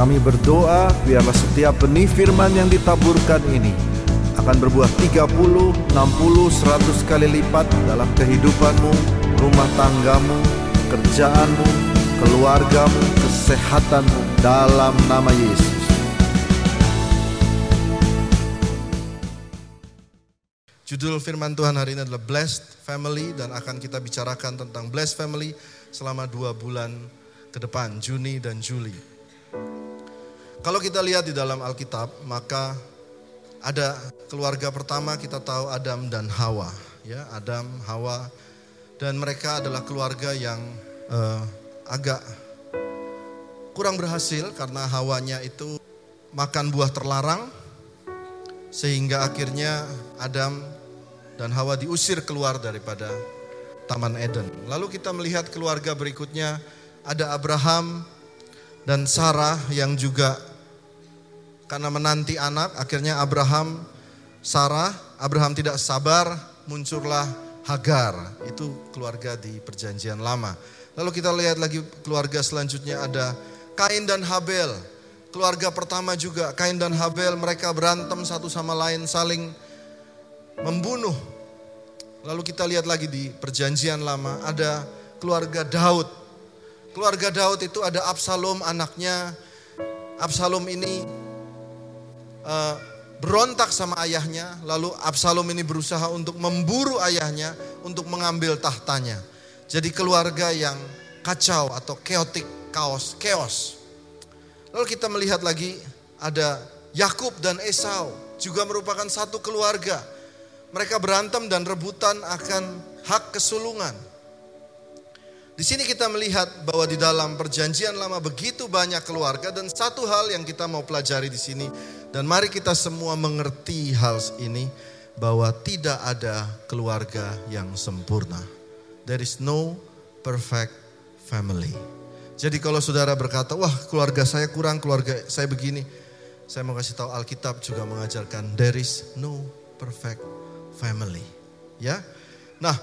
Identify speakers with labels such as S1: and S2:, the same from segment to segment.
S1: Kami berdoa biarlah setiap benih firman yang ditaburkan ini akan berbuah 30, 60, 100 kali lipat dalam kehidupanmu, rumah tanggamu, kerjaanmu, keluargamu, kesehatanmu dalam nama Yesus.
S2: Judul firman Tuhan hari ini adalah Blessed Family dan akan kita bicarakan tentang Blessed Family selama dua bulan ke depan, Juni dan Juli. Kalau kita lihat di dalam Alkitab, maka ada keluarga pertama kita tahu Adam dan Hawa, ya Adam, Hawa, dan mereka adalah keluarga yang uh, agak kurang berhasil karena Hawanya itu makan buah terlarang, sehingga akhirnya Adam dan Hawa diusir keluar daripada Taman Eden. Lalu kita melihat keluarga berikutnya ada Abraham dan Sarah yang juga karena menanti anak akhirnya Abraham Sarah Abraham tidak sabar muncullah Hagar itu keluarga di perjanjian lama. Lalu kita lihat lagi keluarga selanjutnya ada Kain dan Habel. Keluarga pertama juga Kain dan Habel mereka berantem satu sama lain saling membunuh. Lalu kita lihat lagi di perjanjian lama ada keluarga Daud. Keluarga Daud itu ada Absalom anaknya. Absalom ini uh, berontak sama ayahnya. Lalu Absalom ini berusaha untuk memburu ayahnya untuk mengambil tahtanya. Jadi keluarga yang kacau atau chaotic, chaos, chaos. Lalu kita melihat lagi ada Yakub dan Esau juga merupakan satu keluarga mereka berantem dan rebutan akan hak kesulungan. Di sini kita melihat bahwa di dalam perjanjian lama begitu banyak keluarga dan satu hal yang kita mau pelajari di sini dan mari kita semua mengerti hal ini bahwa tidak ada keluarga yang sempurna. There is no perfect family. Jadi kalau saudara berkata, wah keluarga saya kurang, keluarga saya begini. Saya mau kasih tahu Alkitab juga mengajarkan there is no perfect family. Ya. Nah,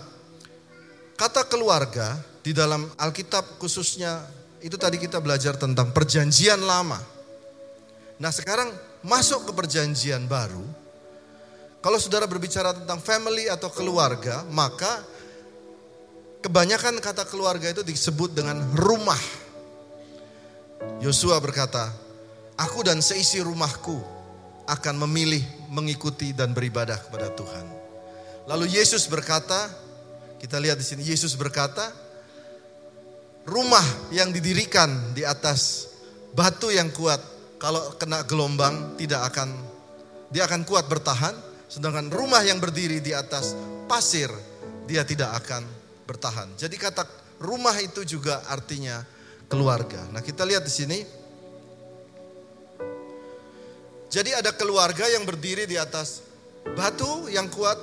S2: kata keluarga di dalam Alkitab khususnya itu tadi kita belajar tentang perjanjian lama. Nah, sekarang masuk ke perjanjian baru. Kalau saudara berbicara tentang family atau keluarga, maka kebanyakan kata keluarga itu disebut dengan rumah. Yosua berkata, "Aku dan seisi rumahku akan memilih mengikuti dan beribadah kepada Tuhan." Lalu Yesus berkata, kita lihat di sini Yesus berkata, rumah yang didirikan di atas batu yang kuat kalau kena gelombang tidak akan dia akan kuat bertahan, sedangkan rumah yang berdiri di atas pasir dia tidak akan bertahan. Jadi kata rumah itu juga artinya keluarga. Nah, kita lihat di sini jadi ada keluarga yang berdiri di atas batu yang kuat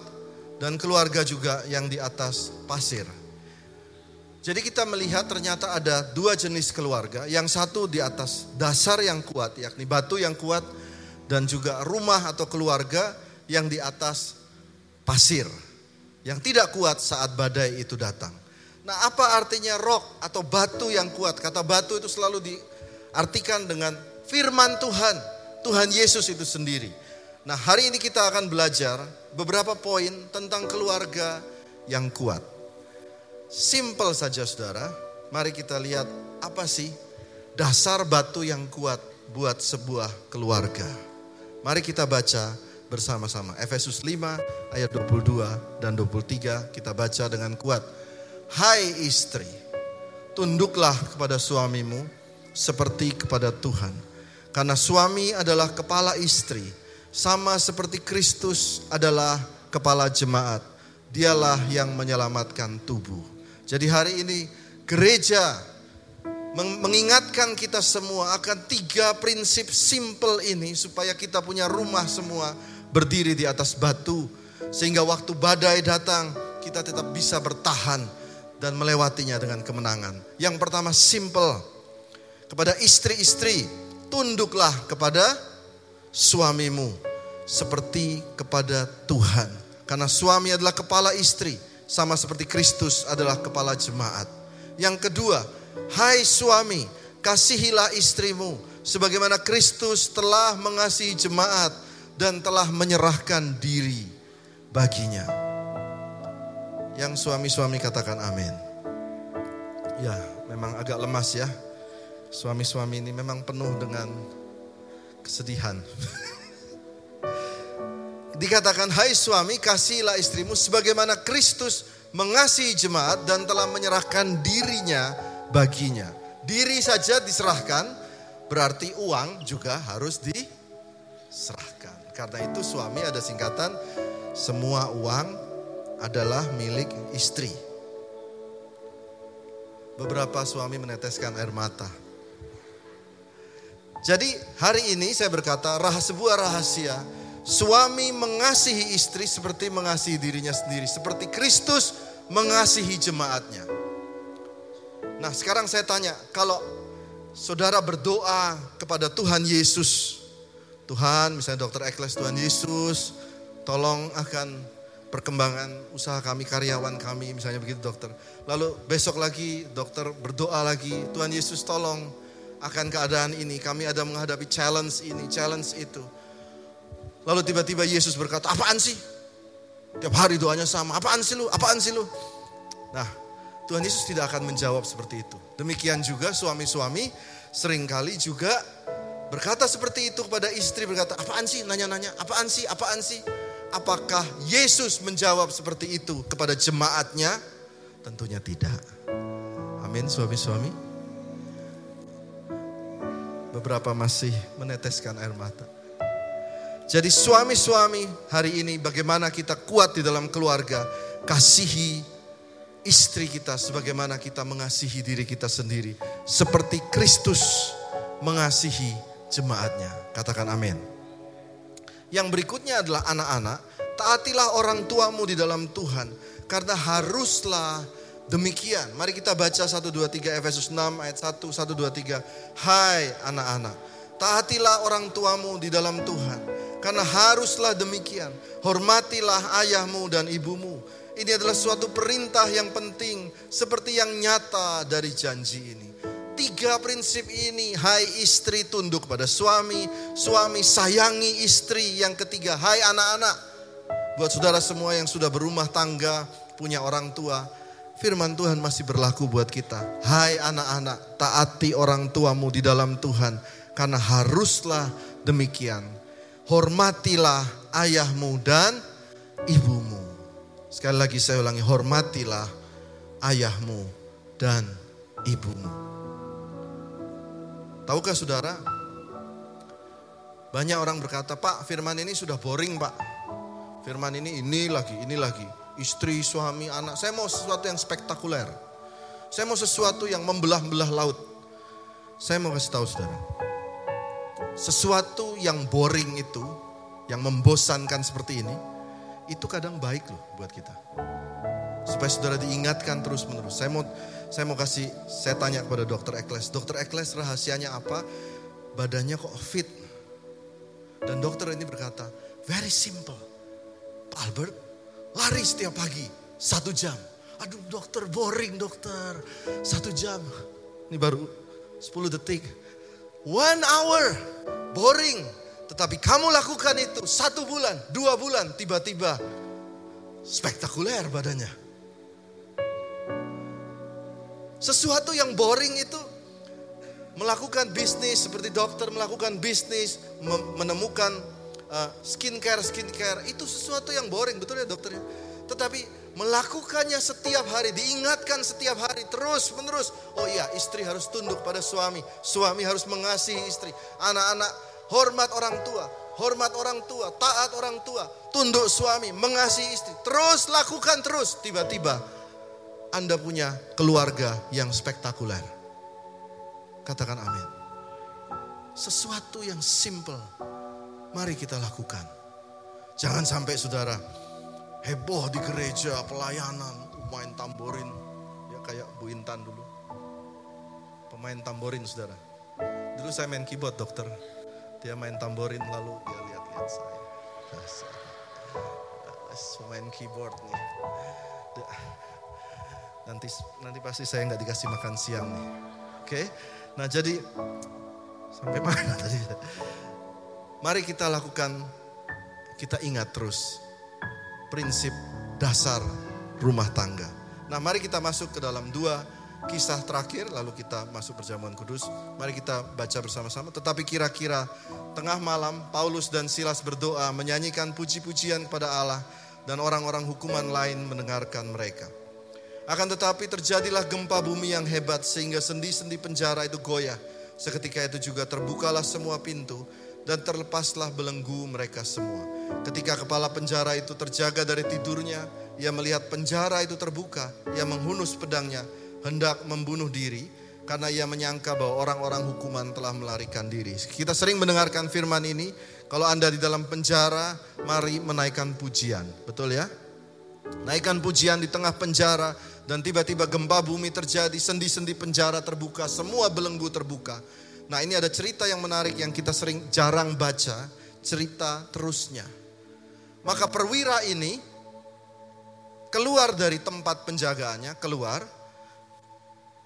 S2: dan keluarga juga yang di atas pasir. Jadi kita melihat ternyata ada dua jenis keluarga, yang satu di atas dasar yang kuat, yakni batu yang kuat, dan juga rumah atau keluarga yang di atas pasir, yang tidak kuat saat badai itu datang. Nah apa artinya rock atau batu yang kuat? Kata batu itu selalu diartikan dengan firman Tuhan, Tuhan Yesus itu sendiri. Nah hari ini kita akan belajar beberapa poin tentang keluarga yang kuat. Simple saja saudara, mari kita lihat apa sih dasar batu yang kuat buat sebuah keluarga. Mari kita baca bersama-sama. Efesus 5 ayat 22 dan 23 kita baca dengan kuat. Hai istri, tunduklah kepada suamimu seperti kepada Tuhan. Karena suami adalah kepala istri sama seperti Kristus adalah kepala jemaat. Dialah yang menyelamatkan tubuh. Jadi hari ini gereja mengingatkan kita semua akan tiga prinsip simple ini supaya kita punya rumah semua berdiri di atas batu sehingga waktu badai datang kita tetap bisa bertahan dan melewatinya dengan kemenangan. Yang pertama simple kepada istri-istri tunduklah kepada suamimu seperti kepada Tuhan. Karena suami adalah kepala istri, sama seperti Kristus adalah kepala jemaat. Yang kedua, hai suami, kasihilah istrimu sebagaimana Kristus telah mengasihi jemaat dan telah menyerahkan diri baginya. Yang suami-suami katakan amin. Ya, memang agak lemas ya. Suami-suami ini memang penuh dengan kesedihan. Dikatakan, hai suami kasihilah istrimu sebagaimana Kristus mengasihi jemaat dan telah menyerahkan dirinya baginya. Diri saja diserahkan, berarti uang juga harus diserahkan. Karena itu suami ada singkatan, semua uang adalah milik istri. Beberapa suami meneteskan air mata. Jadi hari ini saya berkata, rahasia sebuah rahasia Suami mengasihi istri seperti mengasihi dirinya sendiri. Seperti Kristus mengasihi jemaatnya. Nah sekarang saya tanya, kalau saudara berdoa kepada Tuhan Yesus. Tuhan, misalnya dokter Ekles Tuhan Yesus, tolong akan perkembangan usaha kami, karyawan kami, misalnya begitu dokter. Lalu besok lagi dokter berdoa lagi, Tuhan Yesus tolong akan keadaan ini, kami ada menghadapi challenge ini, challenge itu. Lalu tiba-tiba Yesus berkata, apaan sih? Tiap hari doanya sama, apaan sih lu, apaan sih lu? Nah, Tuhan Yesus tidak akan menjawab seperti itu. Demikian juga suami-suami sering kali juga berkata seperti itu kepada istri berkata, apaan sih nanya-nanya, apaan sih, apaan sih? Apakah Yesus menjawab seperti itu kepada jemaatnya? Tentunya tidak. Amin suami-suami. Beberapa masih meneteskan air mata. Jadi suami-suami hari ini bagaimana kita kuat di dalam keluarga. Kasihi istri kita sebagaimana kita mengasihi diri kita sendiri. Seperti Kristus mengasihi jemaatnya. Katakan amin. Yang berikutnya adalah anak-anak. Taatilah orang tuamu di dalam Tuhan. Karena haruslah demikian. Mari kita baca 1, 2, 3 Efesus 6 ayat 1, 1, 2, 3. Hai anak-anak. Taatilah orang tuamu di dalam Tuhan karena haruslah demikian. Hormatilah ayahmu dan ibumu. Ini adalah suatu perintah yang penting seperti yang nyata dari janji ini. Tiga prinsip ini, hai istri tunduk pada suami, suami sayangi istri. Yang ketiga, hai anak-anak. Buat saudara semua yang sudah berumah tangga, punya orang tua, firman Tuhan masih berlaku buat kita. Hai anak-anak, taati orang tuamu di dalam Tuhan, karena haruslah demikian hormatilah ayahmu dan ibumu. Sekali lagi saya ulangi, hormatilah ayahmu dan ibumu. Tahukah saudara, banyak orang berkata, Pak firman ini sudah boring pak. Firman ini ini lagi, ini lagi. Istri, suami, anak. Saya mau sesuatu yang spektakuler. Saya mau sesuatu yang membelah-belah laut. Saya mau kasih tahu saudara sesuatu yang boring itu, yang membosankan seperti ini, itu kadang baik loh buat kita. Supaya saudara diingatkan terus menerus. Saya mau saya mau kasih, saya tanya kepada dokter Ekles. Dokter Ekles rahasianya apa? Badannya kok fit. Dan dokter ini berkata, very simple. Pak Albert, lari setiap pagi, satu jam. Aduh dokter, boring dokter. Satu jam. Ini baru 10 detik One hour, boring. Tetapi kamu lakukan itu satu bulan, dua bulan, tiba-tiba spektakuler badannya. Sesuatu yang boring itu melakukan bisnis seperti dokter melakukan bisnis, menemukan uh, skincare skincare itu sesuatu yang boring betul ya dokter ya. Tetapi melakukannya setiap hari, diingatkan setiap hari terus menerus. Oh iya, istri harus tunduk pada suami, suami harus mengasihi istri. Anak-anak hormat orang tua, hormat orang tua, taat orang tua, tunduk suami, mengasihi istri. Terus lakukan terus, tiba-tiba Anda punya keluarga yang spektakuler. Katakan amin. Sesuatu yang simple, mari kita lakukan. Jangan sampai saudara, heboh di gereja, pelayanan, main tamborin. Ya kayak Bu Intan dulu. Pemain tamborin saudara. Dulu saya main keyboard dokter. Dia main tamborin lalu dia lihat-lihat saya. Pemain keyboard nih. Nanti nanti pasti saya nggak dikasih makan siang nih. Oke, nah jadi Sampai mana tadi? Mari kita lakukan, kita ingat terus prinsip dasar rumah tangga. Nah mari kita masuk ke dalam dua kisah terakhir lalu kita masuk perjamuan kudus. Mari kita baca bersama-sama. Tetapi kira-kira tengah malam Paulus dan Silas berdoa menyanyikan puji-pujian kepada Allah dan orang-orang hukuman lain mendengarkan mereka. Akan tetapi terjadilah gempa bumi yang hebat sehingga sendi-sendi penjara itu goyah. Seketika itu juga terbukalah semua pintu dan terlepaslah belenggu mereka semua. Ketika kepala penjara itu terjaga dari tidurnya, ia melihat penjara itu terbuka, ia menghunus pedangnya, hendak membunuh diri, karena ia menyangka bahwa orang-orang hukuman telah melarikan diri. Kita sering mendengarkan firman ini, kalau Anda di dalam penjara, mari menaikkan pujian. Betul ya? Naikkan pujian di tengah penjara, dan tiba-tiba gempa bumi terjadi, sendi-sendi penjara terbuka, semua belenggu terbuka Nah ini ada cerita yang menarik yang kita sering jarang baca, cerita terusnya. Maka perwira ini keluar dari tempat penjagaannya, keluar,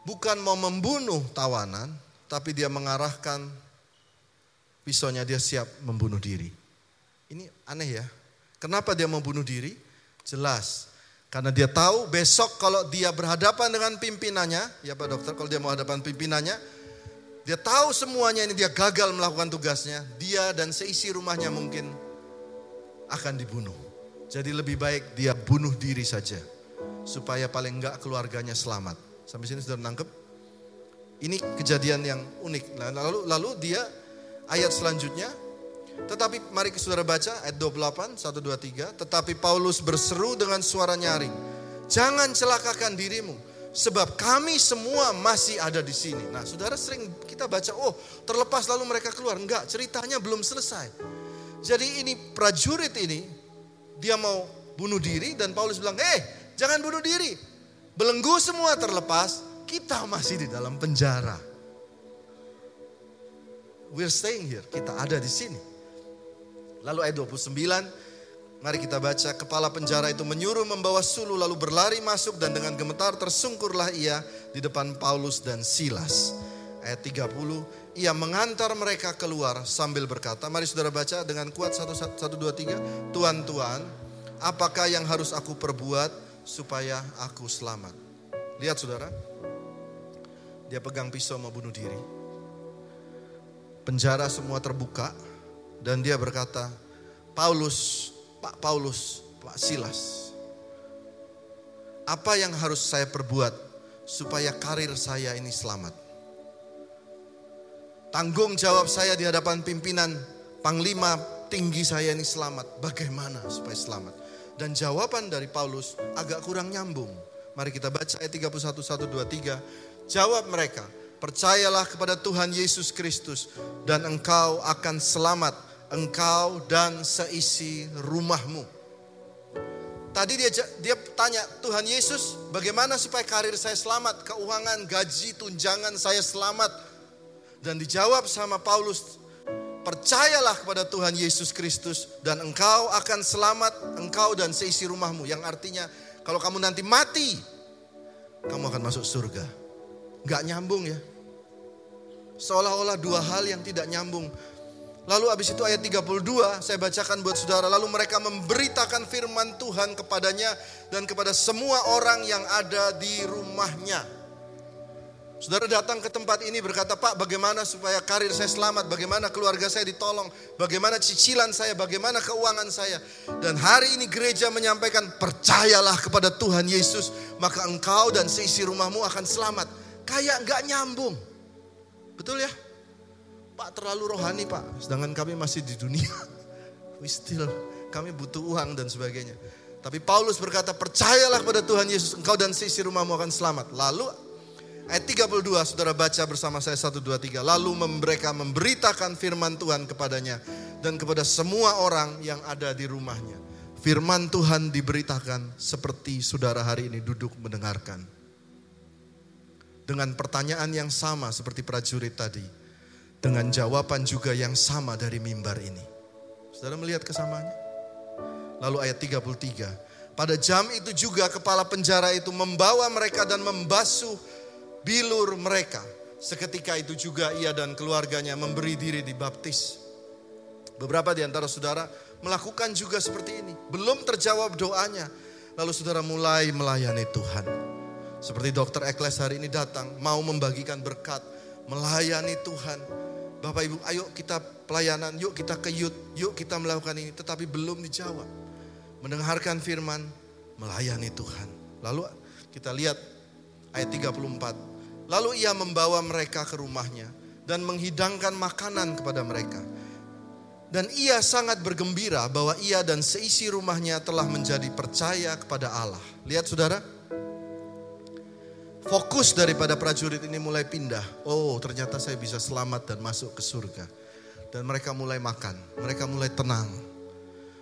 S2: bukan mau membunuh tawanan, tapi dia mengarahkan pisaunya dia siap membunuh diri. Ini aneh ya. Kenapa dia mau bunuh diri? Jelas. Karena dia tahu besok kalau dia berhadapan dengan pimpinannya, ya Pak Dokter, kalau dia mau hadapan pimpinannya, dia tahu semuanya ini dia gagal melakukan tugasnya. Dia dan seisi rumahnya mungkin akan dibunuh. Jadi lebih baik dia bunuh diri saja. Supaya paling enggak keluarganya selamat. Sampai sini sudah menangkap? Ini kejadian yang unik. Nah, lalu lalu dia ayat selanjutnya tetapi mari ke saudara baca ayat 28 1 2 3 tetapi Paulus berseru dengan suara nyaring jangan celakakan dirimu Sebab kami semua masih ada di sini. Nah, saudara sering kita baca, oh terlepas lalu mereka keluar. Enggak, ceritanya belum selesai. Jadi ini prajurit ini, dia mau bunuh diri dan Paulus bilang, eh jangan bunuh diri. Belenggu semua terlepas, kita masih di dalam penjara. We're staying here, kita ada di sini. Lalu ayat 29, Mari kita baca, kepala penjara itu menyuruh membawa sulu lalu berlari masuk dan dengan gemetar tersungkurlah ia di depan Paulus dan Silas. Ayat 30, ia mengantar mereka keluar sambil berkata, mari saudara baca dengan kuat 1, 1 2, 3. Tuan, Tuan, apakah yang harus aku perbuat supaya aku selamat? Lihat saudara, dia pegang pisau mau bunuh diri. Penjara semua terbuka dan dia berkata, Paulus, Pak Paulus, Pak Silas. Apa yang harus saya perbuat supaya karir saya ini selamat? Tanggung jawab saya di hadapan pimpinan panglima tinggi saya ini selamat. Bagaimana supaya selamat? Dan jawaban dari Paulus agak kurang nyambung. Mari kita baca ayat 31, 1, 2, 3. Jawab mereka, percayalah kepada Tuhan Yesus Kristus dan engkau akan selamat engkau dan seisi rumahmu. Tadi dia dia tanya, Tuhan Yesus, bagaimana supaya karir saya selamat, keuangan, gaji, tunjangan saya selamat? Dan dijawab sama Paulus, percayalah kepada Tuhan Yesus Kristus dan engkau akan selamat, engkau dan seisi rumahmu. Yang artinya, kalau kamu nanti mati, kamu akan masuk surga. Gak nyambung ya. Seolah-olah dua hal yang tidak nyambung. Lalu habis itu ayat 32 saya bacakan buat saudara. Lalu mereka memberitakan firman Tuhan kepadanya dan kepada semua orang yang ada di rumahnya. Saudara datang ke tempat ini berkata, Pak bagaimana supaya karir saya selamat, bagaimana keluarga saya ditolong, bagaimana cicilan saya, bagaimana keuangan saya. Dan hari ini gereja menyampaikan, percayalah kepada Tuhan Yesus, maka engkau dan seisi rumahmu akan selamat. Kayak nggak nyambung. Betul ya? Pak terlalu rohani pak, sedangkan kami masih di dunia. We still, kami butuh uang dan sebagainya. Tapi Paulus berkata, percayalah kepada Tuhan Yesus, engkau dan sisi rumahmu akan selamat. Lalu ayat 32, saudara baca bersama saya 1, 2, 3. Lalu mereka memberitakan firman Tuhan kepadanya dan kepada semua orang yang ada di rumahnya. Firman Tuhan diberitakan seperti saudara hari ini duduk mendengarkan. Dengan pertanyaan yang sama seperti prajurit tadi dengan jawaban juga yang sama dari mimbar ini. Saudara melihat kesamaannya? Lalu ayat 33. Pada jam itu juga kepala penjara itu membawa mereka dan membasuh bilur mereka. Seketika itu juga ia dan keluarganya memberi diri dibaptis. Beberapa di antara saudara melakukan juga seperti ini. Belum terjawab doanya. Lalu saudara mulai melayani Tuhan. Seperti dokter Ekles hari ini datang, mau membagikan berkat, melayani Tuhan. Bapak Ibu, ayo kita pelayanan, yuk kita ke yut, yuk kita melakukan ini. Tetapi belum dijawab. Mendengarkan firman, melayani Tuhan. Lalu kita lihat ayat 34. Lalu ia membawa mereka ke rumahnya dan menghidangkan makanan kepada mereka. Dan ia sangat bergembira bahwa ia dan seisi rumahnya telah menjadi percaya kepada Allah. Lihat saudara, fokus daripada prajurit ini mulai pindah. Oh ternyata saya bisa selamat dan masuk ke surga. Dan mereka mulai makan, mereka mulai tenang.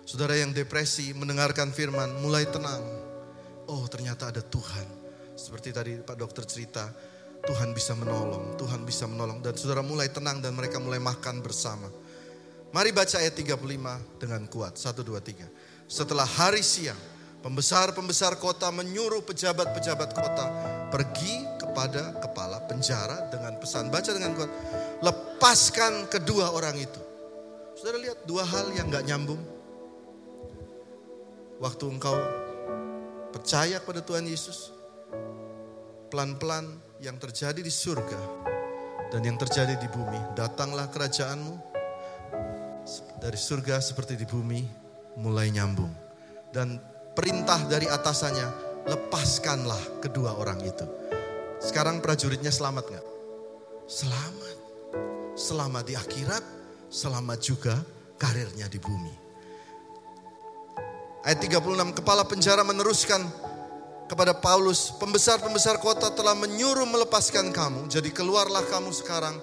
S2: Saudara yang depresi mendengarkan firman mulai tenang. Oh ternyata ada Tuhan. Seperti tadi Pak Dokter cerita, Tuhan bisa menolong, Tuhan bisa menolong. Dan saudara mulai tenang dan mereka mulai makan bersama. Mari baca ayat 35 dengan kuat. 1, 2, 3. Setelah hari siang, pembesar-pembesar kota menyuruh pejabat-pejabat kota pergi kepada kepala penjara dengan pesan. Baca dengan kuat. Lepaskan kedua orang itu. Saudara lihat dua hal yang gak nyambung. Waktu engkau percaya kepada Tuhan Yesus, pelan-pelan yang terjadi di surga dan yang terjadi di bumi. Datanglah kerajaanmu dari surga seperti di bumi mulai nyambung. Dan perintah dari atasannya, lepaskanlah kedua orang itu. Sekarang prajuritnya selamat nggak? Selamat. Selamat di akhirat, selamat juga karirnya di bumi. Ayat 36, kepala penjara meneruskan, kepada Paulus, pembesar-pembesar kota telah menyuruh melepaskan kamu, jadi keluarlah kamu sekarang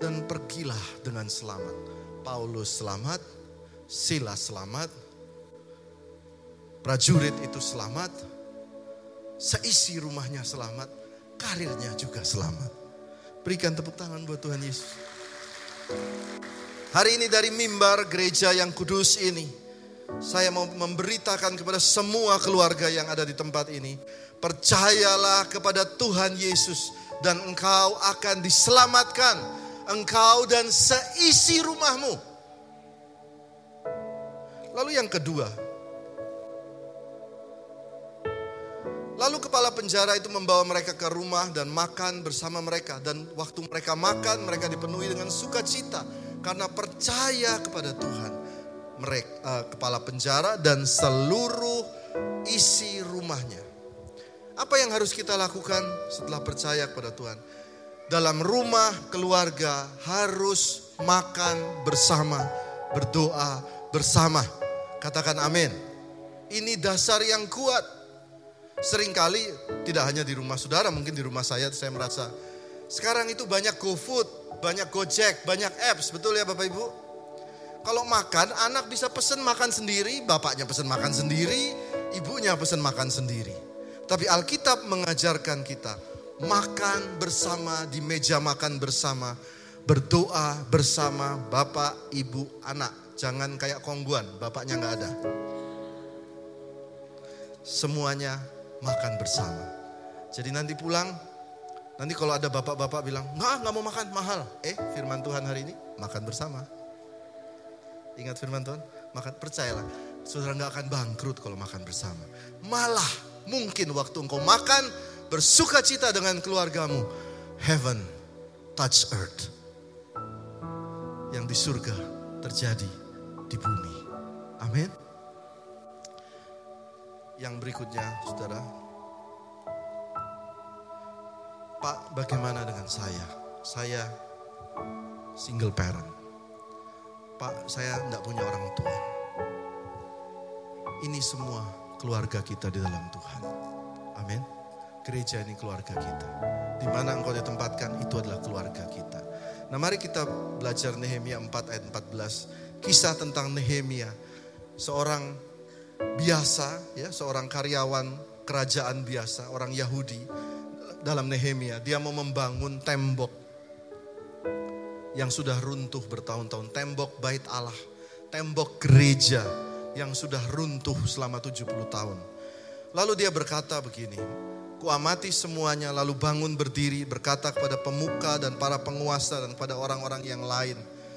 S2: dan pergilah dengan selamat. Paulus selamat, Silas selamat, prajurit itu selamat, seisi rumahnya selamat, karirnya juga selamat. Berikan tepuk tangan buat Tuhan Yesus. Hari ini dari mimbar gereja yang kudus ini, saya mau memberitakan kepada semua keluarga yang ada di tempat ini, percayalah kepada Tuhan Yesus dan engkau akan diselamatkan, engkau dan seisi rumahmu. Lalu yang kedua, Lalu kepala penjara itu membawa mereka ke rumah dan makan bersama mereka. Dan waktu mereka makan, mereka dipenuhi dengan sukacita karena percaya kepada Tuhan mereka, uh, kepala penjara dan seluruh isi rumahnya. Apa yang harus kita lakukan setelah percaya kepada Tuhan? Dalam rumah keluarga harus makan bersama, berdoa bersama. Katakan amin. Ini dasar yang kuat. Seringkali tidak hanya di rumah saudara, mungkin di rumah saya saya merasa sekarang itu banyak GoFood, banyak Gojek, banyak apps, betul ya Bapak Ibu? Kalau makan, anak bisa pesen makan sendiri, bapaknya pesen makan sendiri, ibunya pesen makan sendiri. Tapi Alkitab mengajarkan kita makan bersama di meja makan bersama, berdoa bersama bapak, ibu, anak. Jangan kayak kongguan, bapaknya nggak ada. Semuanya makan bersama. Jadi nanti pulang, nanti kalau ada bapak-bapak bilang, nggak, nggak mau makan, mahal. Eh, firman Tuhan hari ini, makan bersama. Ingat firman Tuhan? Makan percayalah, saudara nggak akan bangkrut kalau makan bersama. Malah mungkin waktu engkau makan bersuka cita dengan keluargamu, heaven touch earth. Yang di surga terjadi di bumi. Amin. Yang berikutnya, saudara. Pak, bagaimana dengan saya? Saya single parent. Pak, saya tidak punya orang tua. Ini semua keluarga kita di dalam Tuhan. Amin. Gereja ini keluarga kita. Di mana engkau ditempatkan, itu adalah keluarga kita. Nah mari kita belajar Nehemia 4 ayat 14. Kisah tentang Nehemia. Seorang biasa, ya, seorang karyawan kerajaan biasa, orang Yahudi dalam Nehemia. Dia mau membangun tembok yang sudah runtuh bertahun-tahun. Tembok bait Allah, tembok gereja yang sudah runtuh selama 70 tahun. Lalu dia berkata begini, Kuamati semuanya lalu bangun berdiri berkata kepada pemuka dan para penguasa dan pada orang-orang yang lain.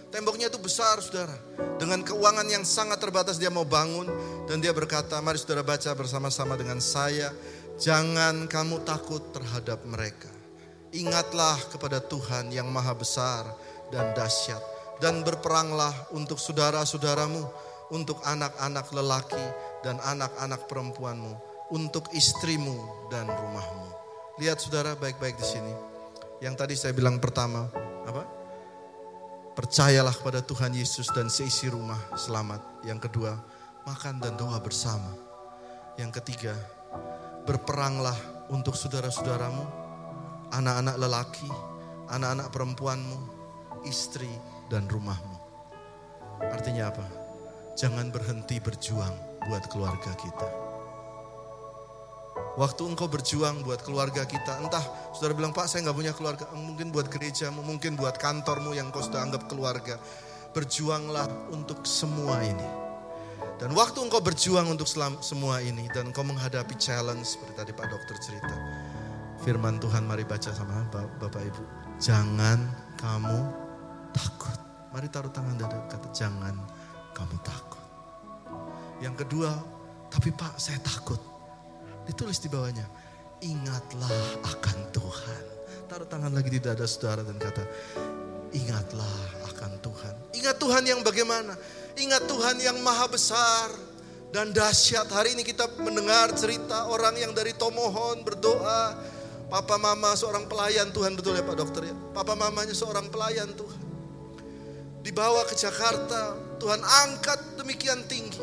S2: Temboknya itu besar saudara. Dengan keuangan yang sangat terbatas dia mau bangun. Dan dia berkata mari saudara baca bersama-sama dengan saya. Jangan kamu takut terhadap mereka. Ingatlah kepada Tuhan yang maha besar dan dahsyat. Dan berperanglah untuk saudara-saudaramu. Untuk anak-anak lelaki dan anak-anak perempuanmu. Untuk istrimu dan rumahmu. Lihat saudara baik-baik di sini. Yang tadi saya bilang pertama? Percayalah kepada Tuhan Yesus dan seisi rumah selamat. Yang kedua, makan dan doa bersama. Yang ketiga, berperanglah untuk saudara-saudaramu, anak-anak lelaki, anak-anak perempuanmu, istri dan rumahmu. Artinya apa? Jangan berhenti berjuang buat keluarga kita. Waktu engkau berjuang buat keluarga kita, entah saudara bilang, Pak saya nggak punya keluarga, mungkin buat gerejamu, mungkin buat kantormu yang kau sudah anggap keluarga. Berjuanglah untuk semua ini. Dan waktu engkau berjuang untuk semua ini dan engkau menghadapi challenge seperti tadi Pak Dokter cerita. Firman Tuhan mari baca sama Bapak Ibu. Jangan kamu takut. Mari taruh tangan dada kata jangan kamu takut. Yang kedua, tapi Pak saya takut. Ditulis di bawahnya, ingatlah akan Tuhan. Taruh tangan lagi di dada saudara dan kata, ingatlah akan Tuhan. Ingat Tuhan yang bagaimana? Ingat Tuhan yang maha besar dan dahsyat. Hari ini kita mendengar cerita orang yang dari Tomohon berdoa. Papa mama seorang pelayan Tuhan, betul ya Pak Dokter ya? Papa mamanya seorang pelayan Tuhan. Dibawa ke Jakarta, Tuhan angkat demikian tinggi.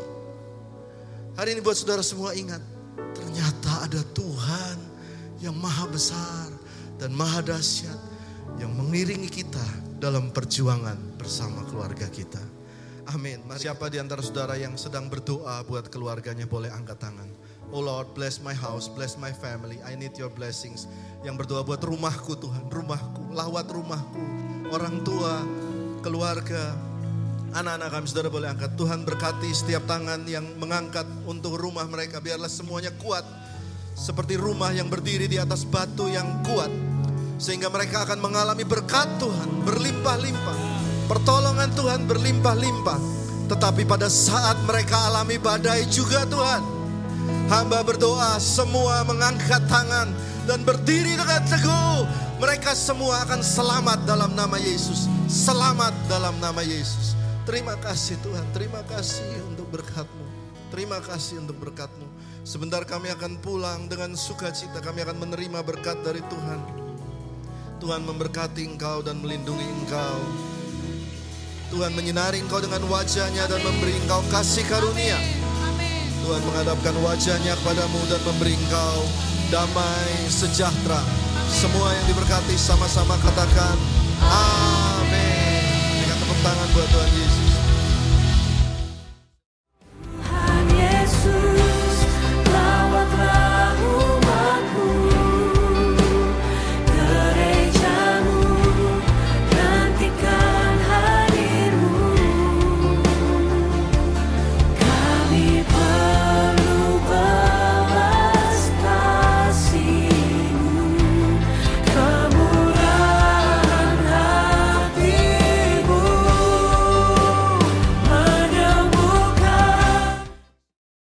S2: Hari ini buat saudara semua ingat, Ternyata ada Tuhan yang maha besar dan maha dahsyat yang mengiringi kita dalam perjuangan bersama keluarga kita. Amin. Siapa di antara saudara yang sedang berdoa buat keluarganya boleh angkat tangan. Oh Lord, bless my house, bless my family. I need your blessings. Yang berdoa buat rumahku Tuhan, rumahku, lawat rumahku, orang tua, keluarga, Anak-anak kami saudara boleh angkat. Tuhan berkati setiap tangan yang mengangkat untuk rumah mereka. Biarlah semuanya kuat. Seperti rumah yang berdiri di atas batu yang kuat. Sehingga mereka akan mengalami berkat Tuhan berlimpah-limpah. Pertolongan Tuhan berlimpah-limpah. Tetapi pada saat mereka alami badai juga Tuhan. Hamba berdoa semua mengangkat tangan dan berdiri dengan teguh. Mereka semua akan selamat dalam nama Yesus. Selamat dalam nama Yesus. Terima kasih Tuhan, terima kasih untuk berkatmu. Terima kasih untuk berkatmu. Sebentar kami akan pulang dengan sukacita, kami akan menerima berkat dari Tuhan. Tuhan memberkati engkau dan melindungi engkau. Tuhan menyinari engkau dengan wajahnya dan memberi engkau kasih karunia. Tuhan menghadapkan wajahnya kepadamu dan memberi engkau damai sejahtera. Semua yang diberkati sama-sama katakan amin. Berikan tepuk tangan buat Tuhan Yesus.